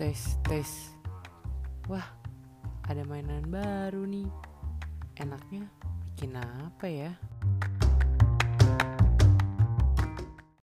tes tes. Wah ada mainan baru nih. Enaknya bikin apa ya?